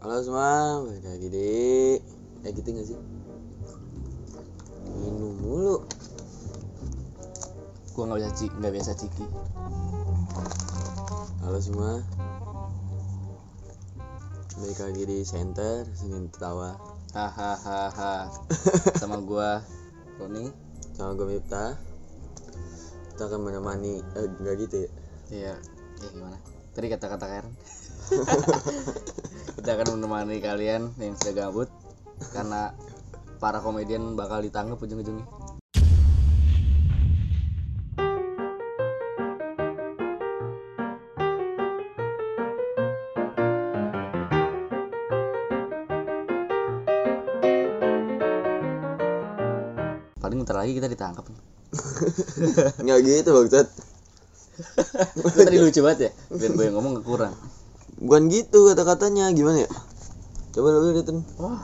Halo semua, balik lagi di Eh gitu gak sih? Minum mulu Gua nggak bisa ci- nggak biasa ciki. Halo semua Balik lagi di center Senin Tertawa Hahaha. Sama gua Roni. Sama gue Mipta Kita akan menemani Eh gak gitu ya Iya. Ya gimana? Tadi kata-kata Karen. Akan menemani kalian yang sudah gabut karena para komedian bakal ditangkap ujung-ujungnya. Paling bentar lagi kita ditangkap. Nggak gitu Bangsat tadi lucu banget ya. Biar gue yang ngomong kurang. Bukan gitu kata-katanya Gimana ya? Coba lu liatin Wah.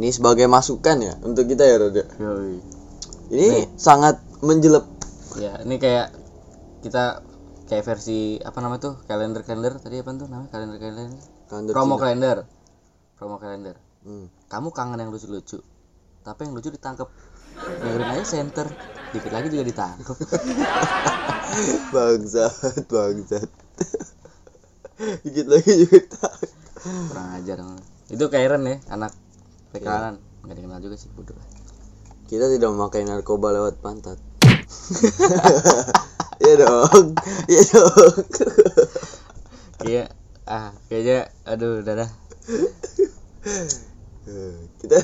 Ini sebagai masukan ya Untuk kita ya Roda Yoi. Ini sangat menjelep Ya, ini kayak kita kayak versi apa nama tuh? Kalender kalender tadi apa tuh namanya? Kalender kalender. Kalender Promo Cina. kalender. Promo kalender. Hmm. Kamu kangen yang lucu-lucu. Tapi yang lucu ditangkap. Dengerin aja center. Dikit lagi juga ditangkap. Bangsat, bangsat. Dikit lagi juga tak. Kurang ajar. Itu Karen ya, anak pekanan. Enggak dikenal juga sih, bodoh. Kita tidak memakai narkoba lewat pantat. Iya dong, iya dong. Kayak ah, kayaknya aduh, dadah. kita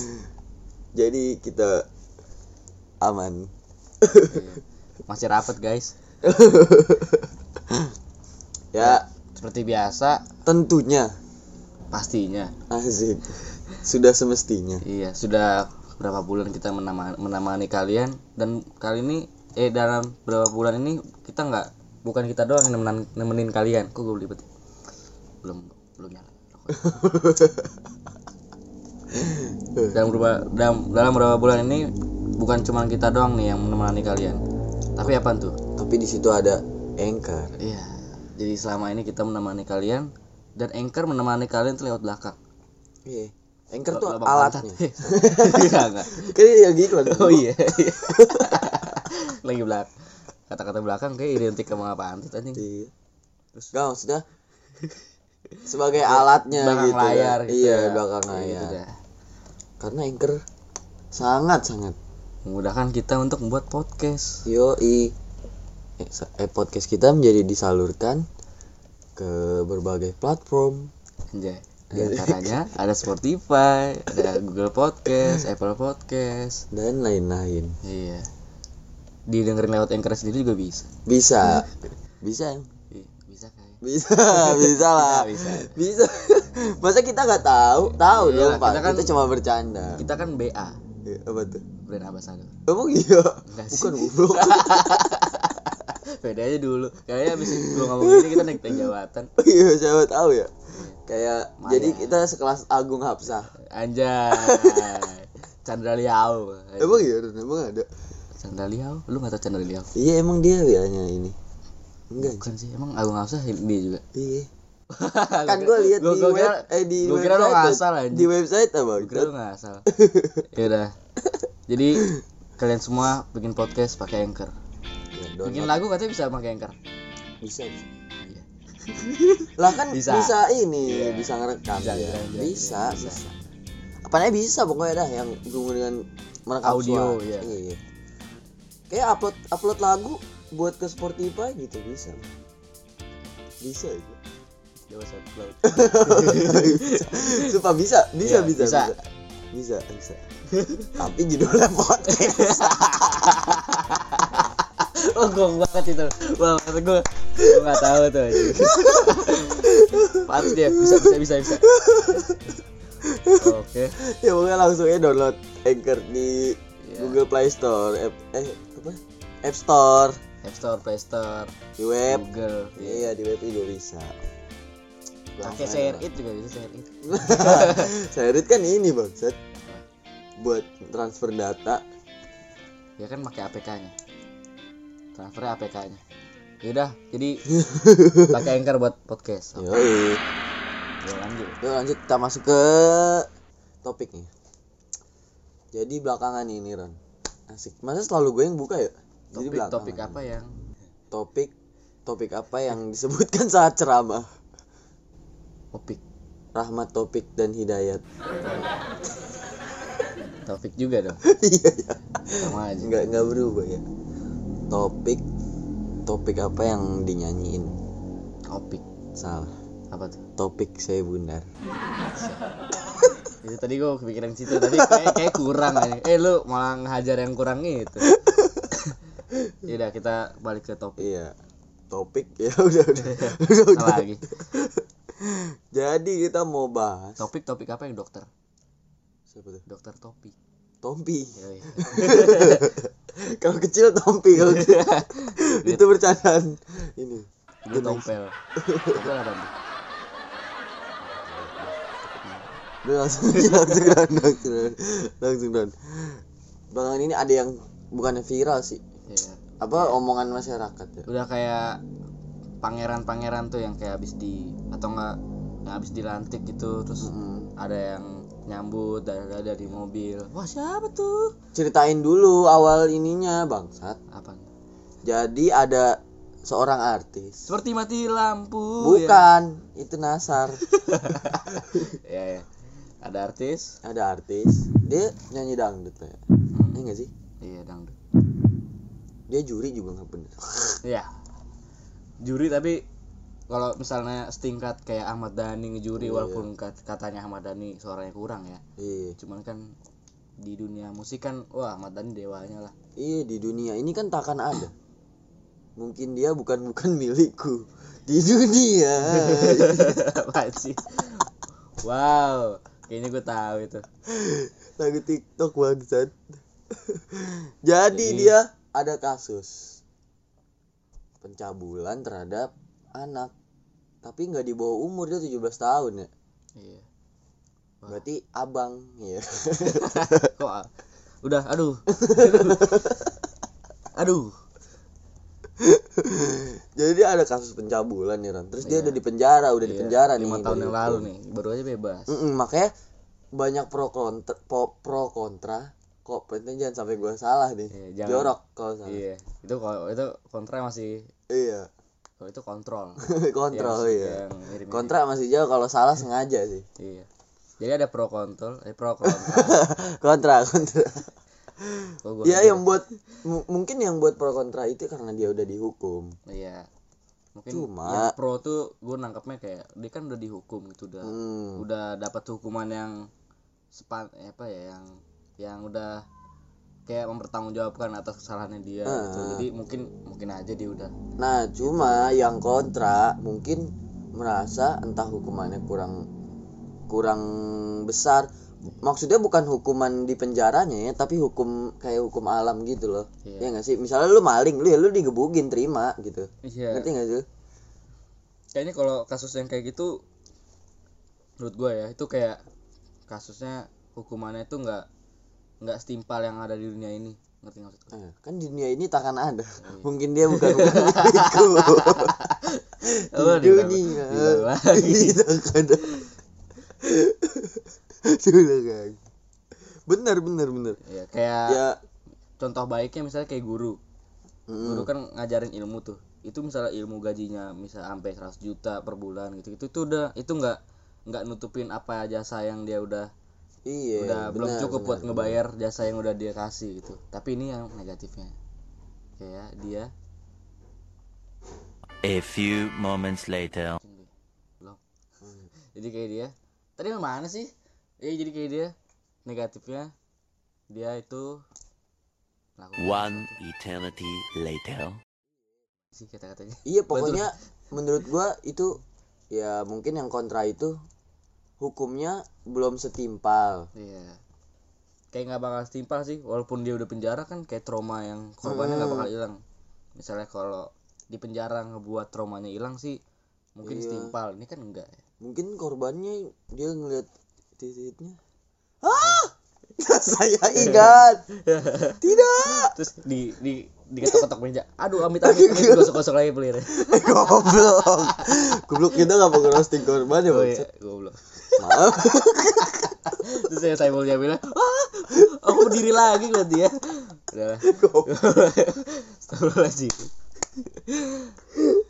jadi kita aman. Masih rapat, guys. Ya, Seperti biasa, tentunya pastinya. asik. Sudah semestinya. Iya, sudah berapa bulan kita menama- menemani kalian dan kali ini eh dalam berapa bulan ini kita nggak bukan kita doang yang nemenin, nemenin kalian. Kok gue belibet? Belum belum nyala. dalam berapa dalam dalam berapa bulan ini bukan cuma kita doang nih yang menemani kalian. Tapi apa tuh? Tapi di situ ada anchor. Iya. Jadi selama ini kita menemani kalian dan anchor menemani kalian tuh lewat belakang. Iya. Anchor tuh alatnya. Iya enggak. Kayak yang iklan. Oh iya. iya. Lagi belakang. Kata-kata belakang kayak identik sama apaan tuh anjing. Iya. Terus gak maksudnya sebagai alatnya Belakang gitu. layar kan. gitu. Iya, ya. belakang Kayak layar. gitu dah. Karena anchor sangat sangat Memudahkan kita untuk membuat podcast. eh, sa- eh, podcast kita menjadi disalurkan ke berbagai platform. Anjay. Di antaranya ada Spotify, ada Google Podcast, Apple Podcast. dan lain-lain. Iya. Didengerin lewat Anchor sendiri juga bisa. Bisa. Bisa. Iya, bisa kayak. Bisa, bisa lah. Bisa, Bisa. Masa kita nggak tahu? Tahu Iya, dong, Pak. kita kan- Kita cuma bercanda. Kita kan BA, Iya, Apa tuh? brand ambassador. Emang iya? Bukan goblok. Beda aja dulu. Kayaknya abis gua ngomong gini kita naik jawatan. Iya, siapa tahu ya. Kayak Maya. jadi kita sekelas Agung Hapsah. Anjay. Chandra Liao. Emang iya, emang ada. Chandra Liao? Lu gak tau Chandra Liao? Iya, emang dia ya ini. Enggak. Bukan sih, emang Agung Hafsah dia juga. Iya. Kan gue lihat di gua web eh di gua kira website. ngasal, anjing. Di website apa? Gua kira lu gak asal. ya udah. Jadi kalian semua bikin podcast pakai Anchor. Ya, Bikin download. lagu katanya bisa pakai Anchor. bisa. bisa. Iya. Lah kan Bisa. bisa, ini, Iya. bisa ngerekam Bisa, ya. bisa, Bisa, bisa, bisa. bisa. Apanya bisa pokoknya dah yang berhubungan dengan merekam Audio, suara. iya. Iya. Kayak upload upload lagu buat ke Spotify gitu bisa. Bisa itu. Jawa SoundCloud. Sumpah bisa, bisa, Iya, bisa, bisa. bisa. Bisa, bisa. Tapi judulnya podcast. oh, gong banget itu. Wah, kata gue, gue gak tahu tuh. Pantes dia, bisa, bisa, bisa, bisa. Oke. ya pokoknya langsung aja download Anchor di Iya. Google Play Store, App, eh apa? App Store, App Store, Play Store, di web. Google. Iya, di web juga bisa. Pakai share it juga bisa share it. Share it kan ini bangsat. Buat transfer data. Ya kan pakai APK-nya. Transfer APK-nya. Yaudah, jadi pakai anchor buat podcast. Oke, Yoi. ya lanjut. Yuk lanjut kita masuk ke topik nih. Jadi belakangan ini Ron. Asik. Masa selalu gue yang buka ya? Jadi Topik belakangan. topik apa yang Topik topik apa yang disebutkan saat ceramah? topik Rahmat Topik dan Hidayat. topik juga dong. Iya ya. Sama aja. Enggak enggak berubah ya. Topik topik apa yang dinyanyiin? Topik Salah. apa tuh? Topik saya bundar. Itu tadi gue kepikiran situ, tapi kayak kayak kurang aja. Eh lu malah ngehajar yang kurang itu. Yaudah kita balik ke topik. Iya. Topik ya udah udah. udah, udah. Lagi? Jadi kita mau bahas Topik topik apa yang dokter? siapa tuh? Dokter topik. Tompi. kalau kecil Tompi kalau gede. itu bercandaan ini. Gue tompel. Tompel apa? Udah langsung langsung down, langsung down, langsung down. Belakangan ini ada yang bukannya viral sih. Iya. Apa omongan masyarakat ya? Udah kayak pangeran-pangeran tuh yang kayak habis di atau enggak yang habis dilantik gitu terus Mm-mm. ada yang nyambut dari ada di mobil. Wah, siapa tuh? Ceritain dulu awal ininya bangsat. Apa? Jadi ada seorang artis. Seperti mati lampu. Bukan, itu Nasar. Ya, ya. Ada artis. ada artis, dia nyanyi dangdut ya. Hmm. Iya gak sih? Iya, dangdut. Dia juri juga nggak bener. Iya. Juri tapi kalau misalnya setingkat kayak Ahmad Dhani ngejuri Iya. walaupun kat- katanya Ahmad Dhani suaranya kurang ya. iya. Cuman kan di dunia musik kan wah Ahmad Dhani dewanya lah. Iya di dunia ini kan takkan ada. Mungkin dia bukan bukan milikku di dunia. Apa sih? Wow, kayaknya gue tahu itu. Lagu TikTok bangsat. Jadi Jadi- dia ada kasus pencabulan terhadap anak. Tapi nggak di bawah umur dia 17 tahun ya. Iya. Wah. Berarti abang ya. Kok ah? udah aduh. aduh. Jadi dia ada kasus pencabulan nih Ran. Terus dia Iya. udah di penjara, udah di Iya, penjara nih. tahun yang dihukum. lalu nih, baru aja bebas. Mm-mm, makanya banyak pro kontra, pro, pro kontra. Kok penting jangan sampai gua salah nih. Iya, jangan- Jorok kalau salah. Iya, itu kalau itu kontra masih Iya. Kalau itu kontrol. Kontrol iya. yang Kontra masih jauh kalau salah sengaja sih. Iya. Jadi ada pro kontrol, eh pro kontra. kontra, kontra. Iya aja- yang buat mu- mungkin yang buat pro kontra itu karena dia udah dihukum. Iya. Mungkin Cuma- yang pro tuh gue nangkepnya kayak dia kan udah dihukum gitu udah Hmm. udah dapat hukuman yang sepan eh, apa ya yang yang udah kayak mempertanggungjawabkan atas kesalahannya dia gitu. Ah. Jadi mungkin mungkin aja dia udah Nah, cuma yang kontra mungkin merasa entah hukumannya kurang kurang besar. Maksudnya bukan hukuman di penjaranya ya, tapi hukum kayak hukum alam gitu loh. Iya. Ya nggak sih? Misalnya lu maling, lu ya lu digebukin terima gitu. iya Ngerti nggak sih? kayaknya kalau kasus yang kayak gitu menurut gue ya itu kayak kasusnya hukumannya itu nggak nggak setimpal yang ada di dunia ini ngerti nggak maksud gue Eh, kan di dunia ini takkan ada. Iya. Mungkin dia bukan bukan milikku. Oh, di dunia ini takkan ada. Sudah kan. Benar benar benar. ya kayak Ya. contoh baiknya misalnya kayak guru mm, guru kan ngajarin ilmu tuh itu misalnya ilmu gajinya misal sampai 100 juta per bulan gitu itu tuh udah itu nggak nggak nutupin apa jasa yang dia udah Iya. udah belum benar, cukup buat benar. ngebayar jasa yang udah dia kasih gitu tapi ini yang negatifnya kayak dia A few moments later. belum jadi kayak dia tadi mana sih ya jadi kayak dia negatifnya dia itu One sesuatu. eternity later. sih kata-katanya Iya pokoknya menurut gua itu ya mungkin yang kontra itu hukumnya belum setimpal. Iya. Kayak nggak bakal setimpal sih, walaupun dia udah penjara kan kayak trauma yang korbannya nggak Hmm. bakal hilang. Misalnya kalau di penjara ngebuat traumanya hilang sih, mungkin Iya. setimpal. Ini kan enggak ya. Mungkin korbannya dia ngeliat titiknya. saya ingat tidak terus di di diketok-ketok meja aduh amit amit amit gosok-gosok lagi pelirnya goblok goblok kita nggak mau roasting korban ya oh iya goblok maaf. Terus saya saya bilang ah aku berdiri lagi lihat dia udah Astagfirullahaladzim.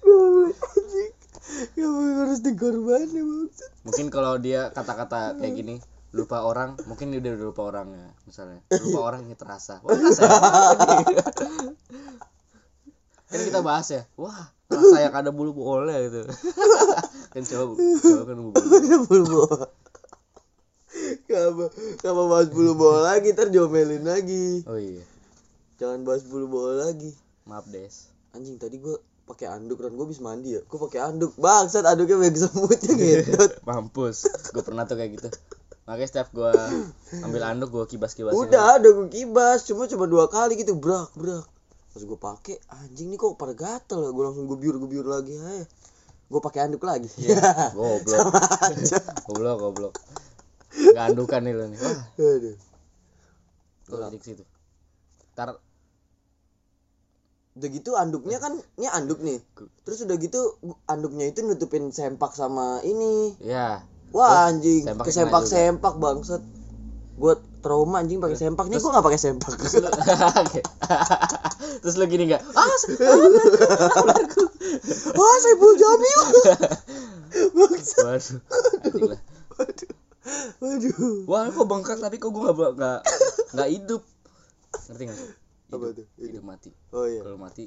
Goblok anjing nggak mau roasting korban ya mungkin kalau dia kata-kata kayak gini lupa orang mungkin dia udah lupa orangnya misalnya. Lupa orang ini terasa. Wah terasa? kan kita bahas ya. Wah terasa yang ada bulu boleh gitu. Kan coba coba kan bulu bulu bola Kenapa, kenapa bahas bulu bola lagi, ntar diomelin lagi. Oh iya. Jangan bahas bulu bola lagi. Maaf des. Anjing, tadi gua pakai anduk, kan gua habis mandi ya. Gua pakai anduk, bangsat anduknya banyak semutnya gitu mampus. Gue pernah tuh kayak gitu. Makanya setiap gue ambil anduk gue kibas kibasin Udah, udah gua kibas, cuma cuma dua kali gitu, brak, brak Pas gua pakai, anjing nih kok pada gatel ya. Gua langsung gubiur, gubiur lagi aja Gua pakai anduk lagi. Goblok. Goblok goblok. Nggak andukan nih lo nih. Wah. Gue jadi situ. Ntar udah gitu anduknya kan ini anduk nih. Terus udah gitu anduknya itu nutupin sempak sama ini. Ya wah anjing. kesempak sempak bangsat gue trauma anjing pakai sempak. Nih gue nggak pakai sempak. terus lu, terus lu gini nggak? Ah wah saya bul jamil waduh. Waduh. Wah kok bengkak tapi kok gue nggak nggak nggak hidup? Ngerti nggak? Sih Apa hidup, tuh? hidup. Mati. Oh iya. Kalau mati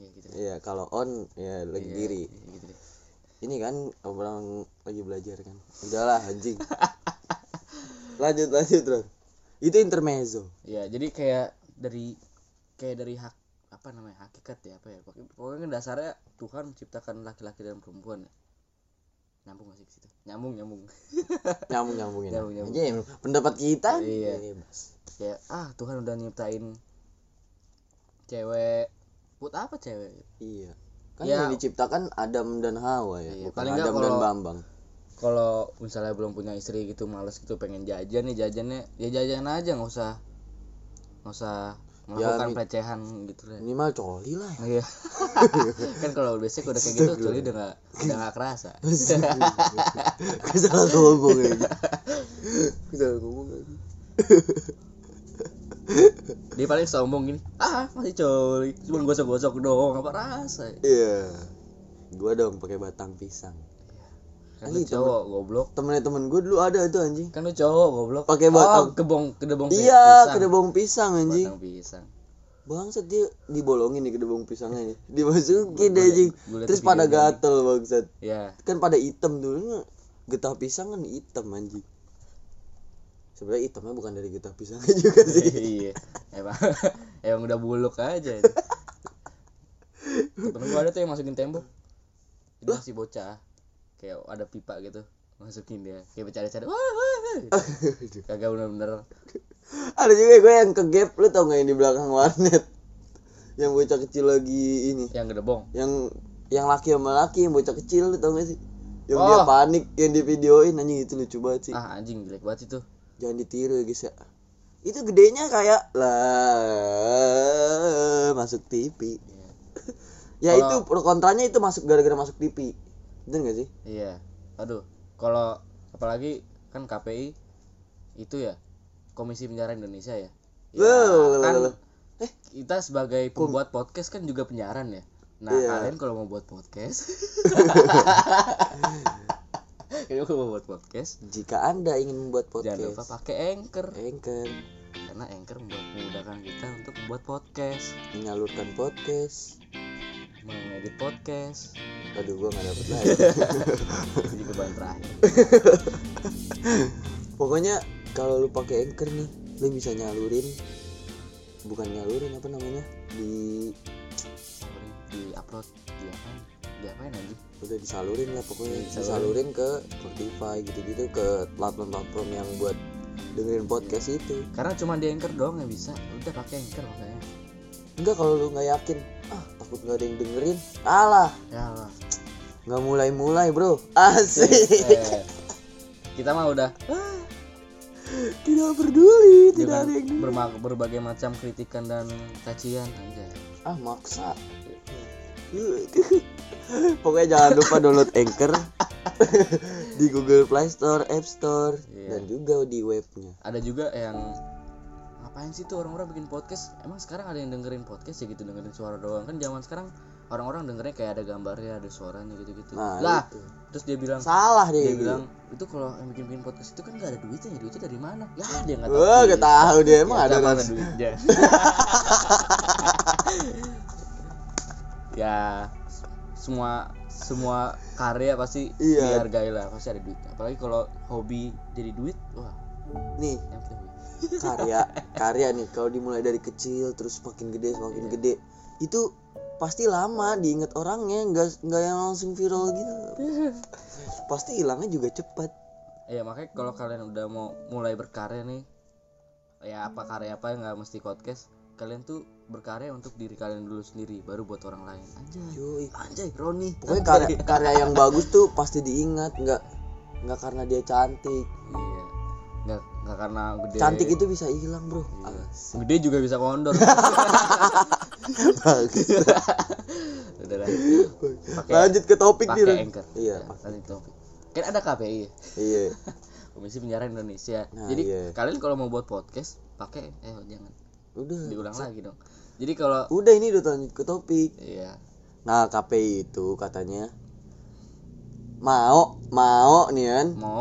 ya gitu iya kalau on ya lagi Iya, diri. iya, gitu deh. ini kan orang lagi belajar kan. Udahlah anjing lanjut lanjut Ron itu intermezzo. Ya jadi kayak dari kayak dari hak apa namanya hakikat ya apa ya? Pokoknya, dasarnya Tuhan menciptakan laki-laki dan perempuan ya. Nyambung gak sih ke situ? Nyambung nyambung. Nyambung Nyambung, nyambung. aja emang pendapat kita Iya. kayak ah Tuhan udah nyiptain cewek. Buat apa cewek? Iya. Kan Ya. yang diciptakan Adam dan Hawa ya Iya, bukan paling Adam dan kalau- Bambang kalau misalnya belum punya istri gitu males gitu pengen jajan nih jajannya ya jajan aja nggak usah nggak usah melakukan mi- pelecehan gitu lah. minimal coli lah. Ya iya. Kan kalau basic udah kayak gitu kecuali udah nggak udah nggak kerasa. Gue salah ngomong salah ngomong dia paling sombong gini ah masih coli cuma gosok-gosok doang apa rasa iya. Gua dong pakai batang pisang kan lu Anjing, cowok goblok. temennya temen gue dulu ada itu anjing. Kan lu cowok goblok. Pakai oh, batang- kebong kedebong iya pisang. kedebong pisang anjing. batang pisang. Bangsat dia dibolongin nih kedebong pisangnya nih. Dimasukin gua anjing. terus pada gatel bangsat. Ya kan pada hitam dulu getah pisang kan hitam anjing. Sebenarnya hitamnya bukan dari getah pisangnya juga sih. Iya emang emang udah buluk aja temen gua ada tuh yang masukin tembok. Dia masih bocah kayak ada pipa gitu masukin dia kayak bercanda-canda kagak bener-bener. Ada juga gue yang ke gap lu tau gak yang di belakang warnet? Yang bocah kecil lagi ini. Yang gedebong. Yang yang laki sama laki yang bocah kecil lu tau gak sih? Yang Oh. dia panik yang di videoin anjing itu lucu banget sih. Ah anjing jelek banget itu. Jangan ditiru ya guys ya. Itu gedenya kayak lah masuk TV ya Kalau- itu kontranya itu masuk gara-gara masuk TV bener gak sih? Iya. Aduh kalau apalagi kan KPI itu ya Komisi Penyiaran Indonesia ya, ya Loh, kan loh, loh. eh kita sebagai pembuat podcast kan juga penyiaran ya. Nah Iya. kalian kalau mau buat podcast kalian kalau mau buat podcast jika anda ingin membuat jangan lupa podcast pakai anchor. anchor. Karena anchor membuat memudahkan kita untuk membuat podcast. Menyalurkan podcast. Mengedit podcast aduh gua nggak dapet lagi. Jadi beban terakhir. Pokoknya kalau lu pakai anchor nih lu bisa nyalurin bukan nyalurin apa namanya? Di di upload di apa di apain aja? udah disalurin lah pokoknya. Disalurin. disalurin ke Spotify gitu-gitu ke platform-platform yang buat dengerin podcast itu. Karena cuma di anchor doang yang bisa. Udah pakai anchor makanya. Enggak kalau lu nggak yakin ah takut nggak ada yang dengerin alah ya Allah nggak mulai-mulai bro. Asik. Eh, kita mah udah tidak peduli tidak ada yang berma- berbagai macam kritikan dan cacian anjay. Ah maksa. Pokoknya jangan lupa download Anchor di Google Play Store, App Store, Iya. dan juga di webnya. ada juga yang ngapain sih tuh orang-orang bikin podcast emang sekarang ada yang dengerin podcast ya gitu dengerin suara doang kan zaman sekarang orang-orang dengernya kayak ada gambarnya ada suaranya gitu-gitu Nah, lah itu. terus dia bilang Salah dia, dia gitu. bilang itu kalau yang bikin bikin podcast itu kan gak ada duitnya ya duitnya dari mana ya dia nggak tahu Wah, duit. gak tahu dia emang Ya, ada mana duitnya ya semua semua karya pasti Iya. dihargai lah pasti ada duitnya apalagi kalau hobi jadi duit wah Nih, yang. Karya karya nih kalau dimulai dari kecil terus semakin gede semakin Iya. gede. Itu pasti lama diinget orangnya nggak nggak yang langsung viral gitu. Pasti hilangnya juga cepat. Ya makanya kalau kalian udah mau mulai berkarya nih ya apa karya apa yang nggak mesti podcast kalian tuh berkarya untuk diri kalian dulu sendiri baru buat orang lain. Anjay. Yoi. anjay Roni pokoknya karya karya yang bagus tuh pasti diingat nggak nggak karena dia cantik. Iya karena gede. Cantik itu bisa hilang bro. Iya. Gede juga bisa kondor. Udah pakai lanjut ke topik nih anchor. Iya Ya, lanjut topik. kan ada KPI ya? Iya. Komisi Penyiaran Indonesia. Nah, jadi iya. kalian kalau mau buat podcast pakai eh jangan. Udah. Diulang lagi dong. Jadi kalau udah ini udah lanjut ke topik. Iya. Nah KPI itu katanya mau mau nih kan? Mau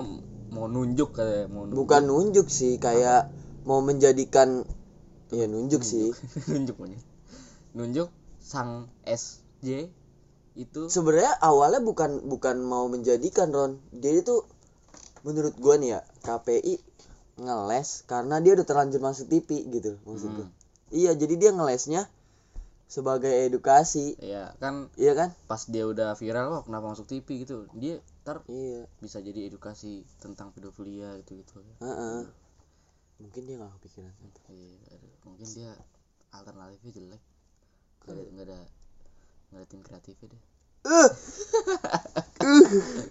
mau nunjuk katanya mau nunjuk. bukan nunjuk sih kayak mau menjadikan ya nunjuk sih nunjuk monyet. nunjuk sang SJ itu sebenarnya awalnya bukan bukan mau menjadikan Ron jadi tuh menurut gua nih ya KPI ngeles karena dia udah terlanjur masuk TV gitu maksud. Hmm. iya jadi dia ngelesnya sebagai edukasi ya kan iya kan pas dia udah viral wah kenapa masuk TV gitu dia ntar iya. Bisa jadi edukasi tentang pedofilia gitu gitu Heeh. mungkin dia nggak kepikiran itu mungkin dia alternatifnya jelek. Nggak ada nggak ada nggak ada tim kreatifnya deh. Eh,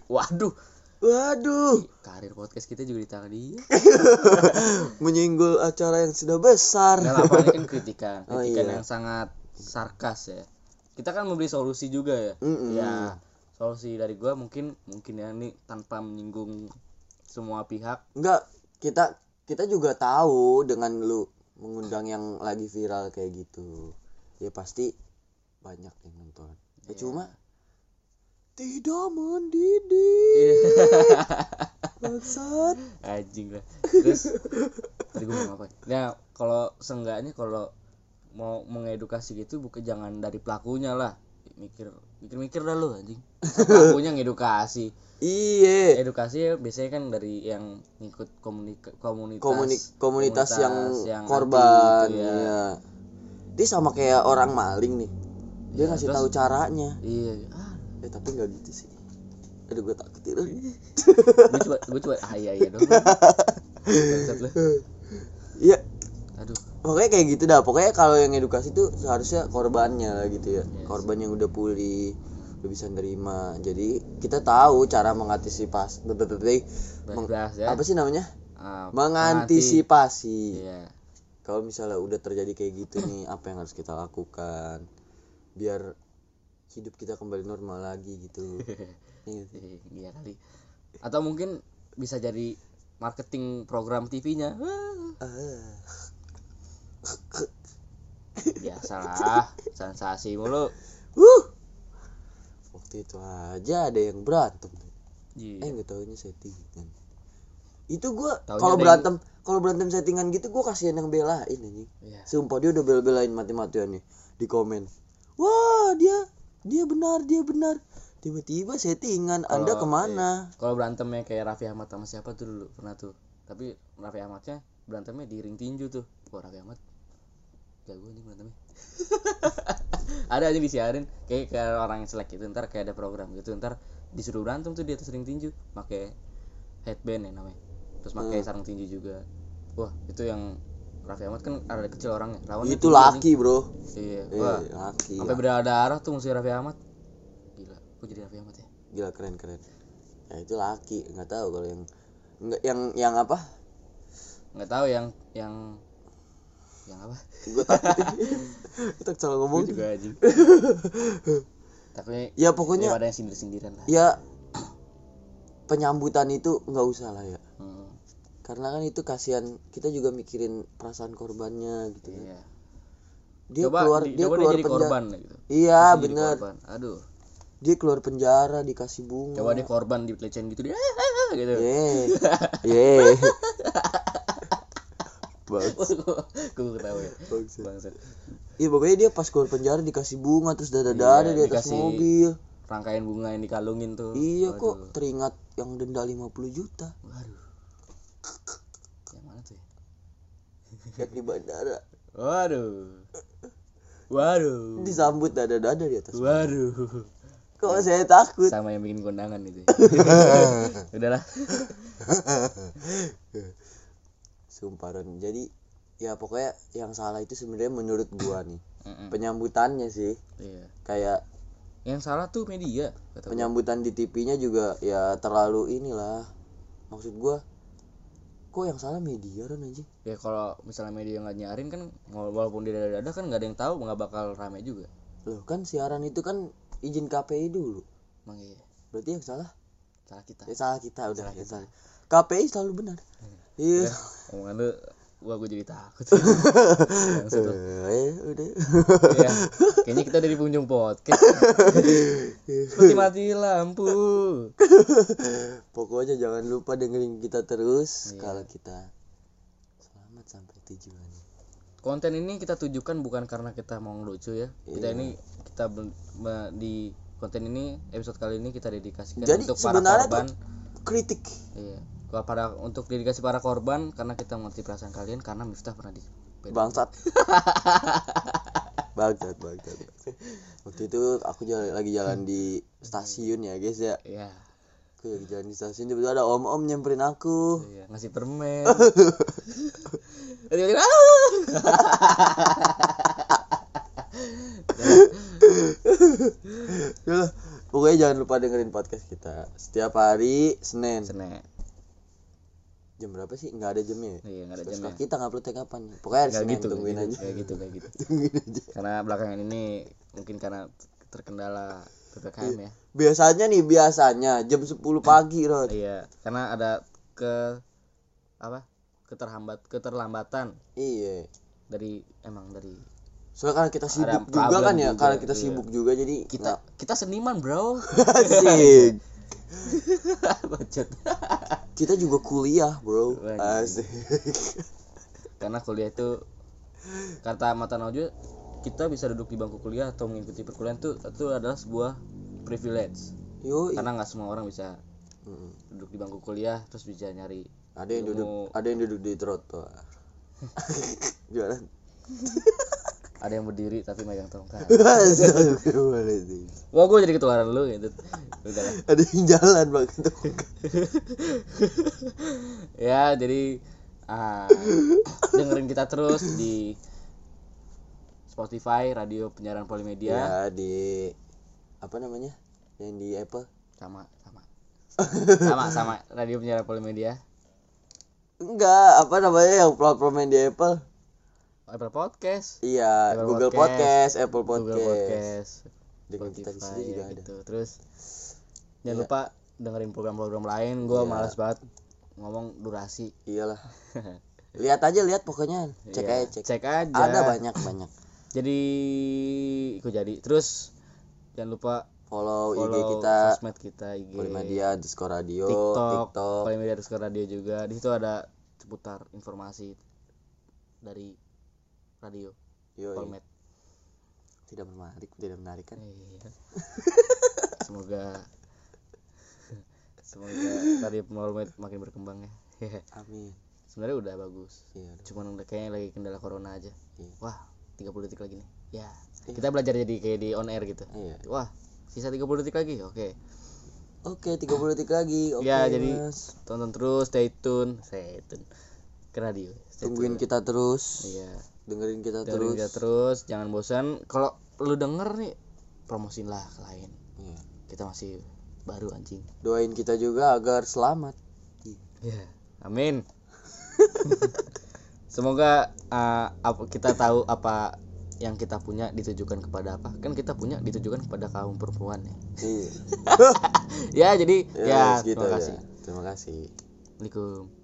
waduh. Waduh. Karir podcast kita juga di tangan dia. Menyinggol acara yang sudah besar. Nggak apa ini kan kritikan. Oh, kritikan iya. yang sangat sarkas ya. Kita kan memberi solusi juga ya. Mm-mm. ya solusi dari gua mungkin mungkin ya ini tanpa menyinggung semua pihak Enggak, kita kita juga tahu dengan lu mengundang yang lagi viral kayak gitu. Ya pasti banyak yang nonton. Ya, Iya. cuma tidak mendidik. Bangsat. anjing lah terus tadi gue mau apa ya kalau seenggaknya kalau mau mengedukasi gitu bukan jangan dari pelakunya lah mikir mikir mikir dah lu anjing pelakunya ngedukasi Iya. edukasi ya biasanya kan dari yang ngikut komunika, komunitas Komunik- komunitas, yang, yang korban gitu ya. ya. Dia sama kayak orang maling nih. Dia Iya, ngasih terus- tahu caranya. iya ah, Eh tapi nggak gitu sih. Aduh gue takut itu. gue coba gue coba ah iya iya dong. Iya, pokoknya kayak gitu dah. Pokoknya kalau yang edukasi tuh seharusnya korbannya lah gitu ya. Yes. korban yang udah pulih udah bisa nerima. Jadi kita tahu cara mengantisipasi Meng- ya. apa sih namanya? Ah, mengantisipasi. iya. Kalau misalnya udah terjadi kayak gitu nih apa yang harus kita lakukan? Biar hidup kita kembali normal lagi gitu. Iya sih? Eh, iya kali. Atau mungkin bisa jadi marketing program TV-nya Ah. Biasalah sensasi mulu. Wuh. waktu itu aja ada yang berantem. Iya. eh nggak tahunya settingan. Itu gua kalau berantem kalau berantem settingan gitu gua kasihan yang belain anjing. Iya. sumpah dia udah bela-belain mati-matian nih di komen. Wah dia dia benar dia benar. Tiba-tiba settingan anda Kalau- ke mana kalau berantemnya kayak Raffi Ahmad sama siapa tuh dulu pernah tuh. Tapi Raffi Ahmadnya berantemnya di ring tinju tuh. Wah Raffi Ahmad jago nih berantemnya ada aja disiarin. Kayak kayak orang yang selek gitu ntar kayak ada program gitu ntar disuruh berantem tuh di atas ring tinju. Pakai headband ya namanya. Terus pakai sarung tinju juga. Wah itu yang Raffi Ahmad kan ada kecil orangnya lawannya itu tinggi, laki bro. Iya eh, wah. laki sampai berdarah darah tuh musuh Raffi Ahmad. Gila kok jadi Raffi Ahmad ya. Gila keren keren. Ya itu laki. Nggak tahu kalau yang nggak yang yang apa? Nggak tahu yang yang yang apa? Gue takut kita salah ngomong. Gue juga anjing. Tapi ya pokoknya daripada yang sindir sindiran lah. ya penyambutan itu nggak usah lah ya. Hmm, karena kan itu kasihan kita juga mikirin perasaan korbannya gitu ya. iya. Dia coba keluar di- dia coba keluar jadi penjara korban gitu. Iya Dia jadi bener. korban. aduh. Dia keluar penjara dikasih bunga. Coba dia korban dipelecehin gitu dia gitu. Ye ye Bagus. gue ketawa ya bangsat Iya pokoknya dia pas keluar penjara dikasih bunga terus dada-dada Iya, di atas dikasih mobil. rangkaian bunga yang dikalungin tuh Iya Waduh. kok teringat yang denda 50 juta waduh yang mana tuh ya yang di bandara. waduh waduh Disambut dada-dada di atas. waduh Kok saya takut? sama yang bikin kondangan itu udahlah Sumparan. Jadi ya pokoknya yang salah itu sebenarnya menurut gua nih. Penyambutannya sih. Iya. Kayak yang salah tuh media kata penyambutan di TV-nya juga ya terlalu inilah. Maksud gua kok yang salah media kan aja ya kalau misalnya media nggak nyarin kan wala- walaupun dia ada ada kan nggak ada yang tahu nggak bakal rame juga. Loh kan siaran itu kan izin KPI dulu. Emang iya. Berarti yang salah? Salah kita. Ya salah kita udah Salah ya kita. salah. KPI selalu benar. Iya omongan lu gua gue jadi takut. Eh, udah. Iya. kayaknya kita dari pengunjung podcast. Seperti mati lampu. Pokoknya jangan lupa dengerin kita terus Iya. kalau kita. Selamat sampai tujuan. Konten ini kita tujukan bukan karena kita mau ngelucu ya. Kita Iya. ini kita ben- me- di konten ini episode kali ini kita dedikasikan Jadi untuk para korban. kritik. Iya para untuk dedikasi para korban karena kita mengerti perasaan kalian karena Miftah pernah di bangsat. Bangsat bangsat. Waktu itu aku jalan, lagi jalan di stasiun ya guys ya. Iya. Aku lagi jalan di stasiun tiba-tiba ada om om nyamperin aku. Iya ngasih permen. Tiba-tiba pokoknya jangan lupa dengerin podcast kita setiap hari Senin. Senek. Jam berapa sih nggak ada jamnya ya? iya nggak ada Terus jamnya kita ngupload kapan pokoknya Gak Senin gitu, tungguin kayak aja gitu, kayak gitu, kayak gitu. tungguin aja Karena belakangan ini mungkin karena terkendala ppkm ya. biasanya nih biasanya jam 10 pagi Rod Iya, karena ada ke apa? Keterhambat, keterlambatan iya dari emang dari soalnya karena kita sibuk juga kan ya juga, karena kita iya. sibuk juga jadi kita kita seniman bro. Bacot. kita juga kuliah bro. Asik. Karena kuliah itu kata mata Najwa kita bisa duduk di bangku kuliah atau mengikuti perkuliahan itu itu adalah sebuah privilege. Yo karena nggak semua orang bisa Mm. duduk di bangku kuliah terus bisa nyari ada yang duduk Ilmu. ada yang duduk di trotoar. Jualan ada yang berdiri tapi megang tongkat. Wah gue jadi ketularan lu gitu. Udah ada yang jalan bang ya jadi ah, dengerin kita terus di Spotify radio penyiaran Polimedia. Ya di apa namanya yang di Apple. Sama sama. Sama sama. Radio penyiaran Polimedia. Enggak apa namanya yang platform yang di Apple Apple Podcast. Iya Apple Google Podcast, Podcast, Apple Podcast, Google Podcast. Dengan kita di sini juga ya ada. gitu. Terus jangan Iya. lupa dengerin program-program lain. Gue Iya. malas banget ngomong durasi. Iyalah. Lihat aja lihat pokoknya. Cek Iya, aja cek. Cek aja. Ada banyak banyak. Jadi ikut jadi. Terus jangan lupa follow, IG follow kita. sosmed kita IG Polimedia underscore radio TikTok, TikTok. Polimedia underscore radio juga. Di situ ada seputar informasi dari radio. Polmed tidak menarik tidak menarik kan? Iya. semoga semoga radio Polmed makin berkembang ya. Amin. Sebenarnya udah bagus. Iya udah. cuman udah kayaknya lagi kendala corona aja. Iya. wah 30 detik lagi nih. Ya Iya. kita belajar jadi kayak di on air gitu. Iya. Wah sisa 30 detik lagi? Oke. Oke 30 detik lagi. Oke Ya, jadi Mas. tonton terus stay tune. Stay tune. Ke radio. Stay tungguin tune. kita terus. Iya dengerin kita dengerin terus. kita terus jangan bosan. Kalau lu denger nih promosin lah ke lain. Iya. kita masih baru anjing. Doain kita juga agar selamat. Ya amin. Semoga uh, kita tahu apa yang kita punya ditujukan kepada apa. Kan kita punya ditujukan kepada kaum perempuan ya. Iya. ya jadi ya, segitu terima kasih. Terima kasih. Assalamualaikum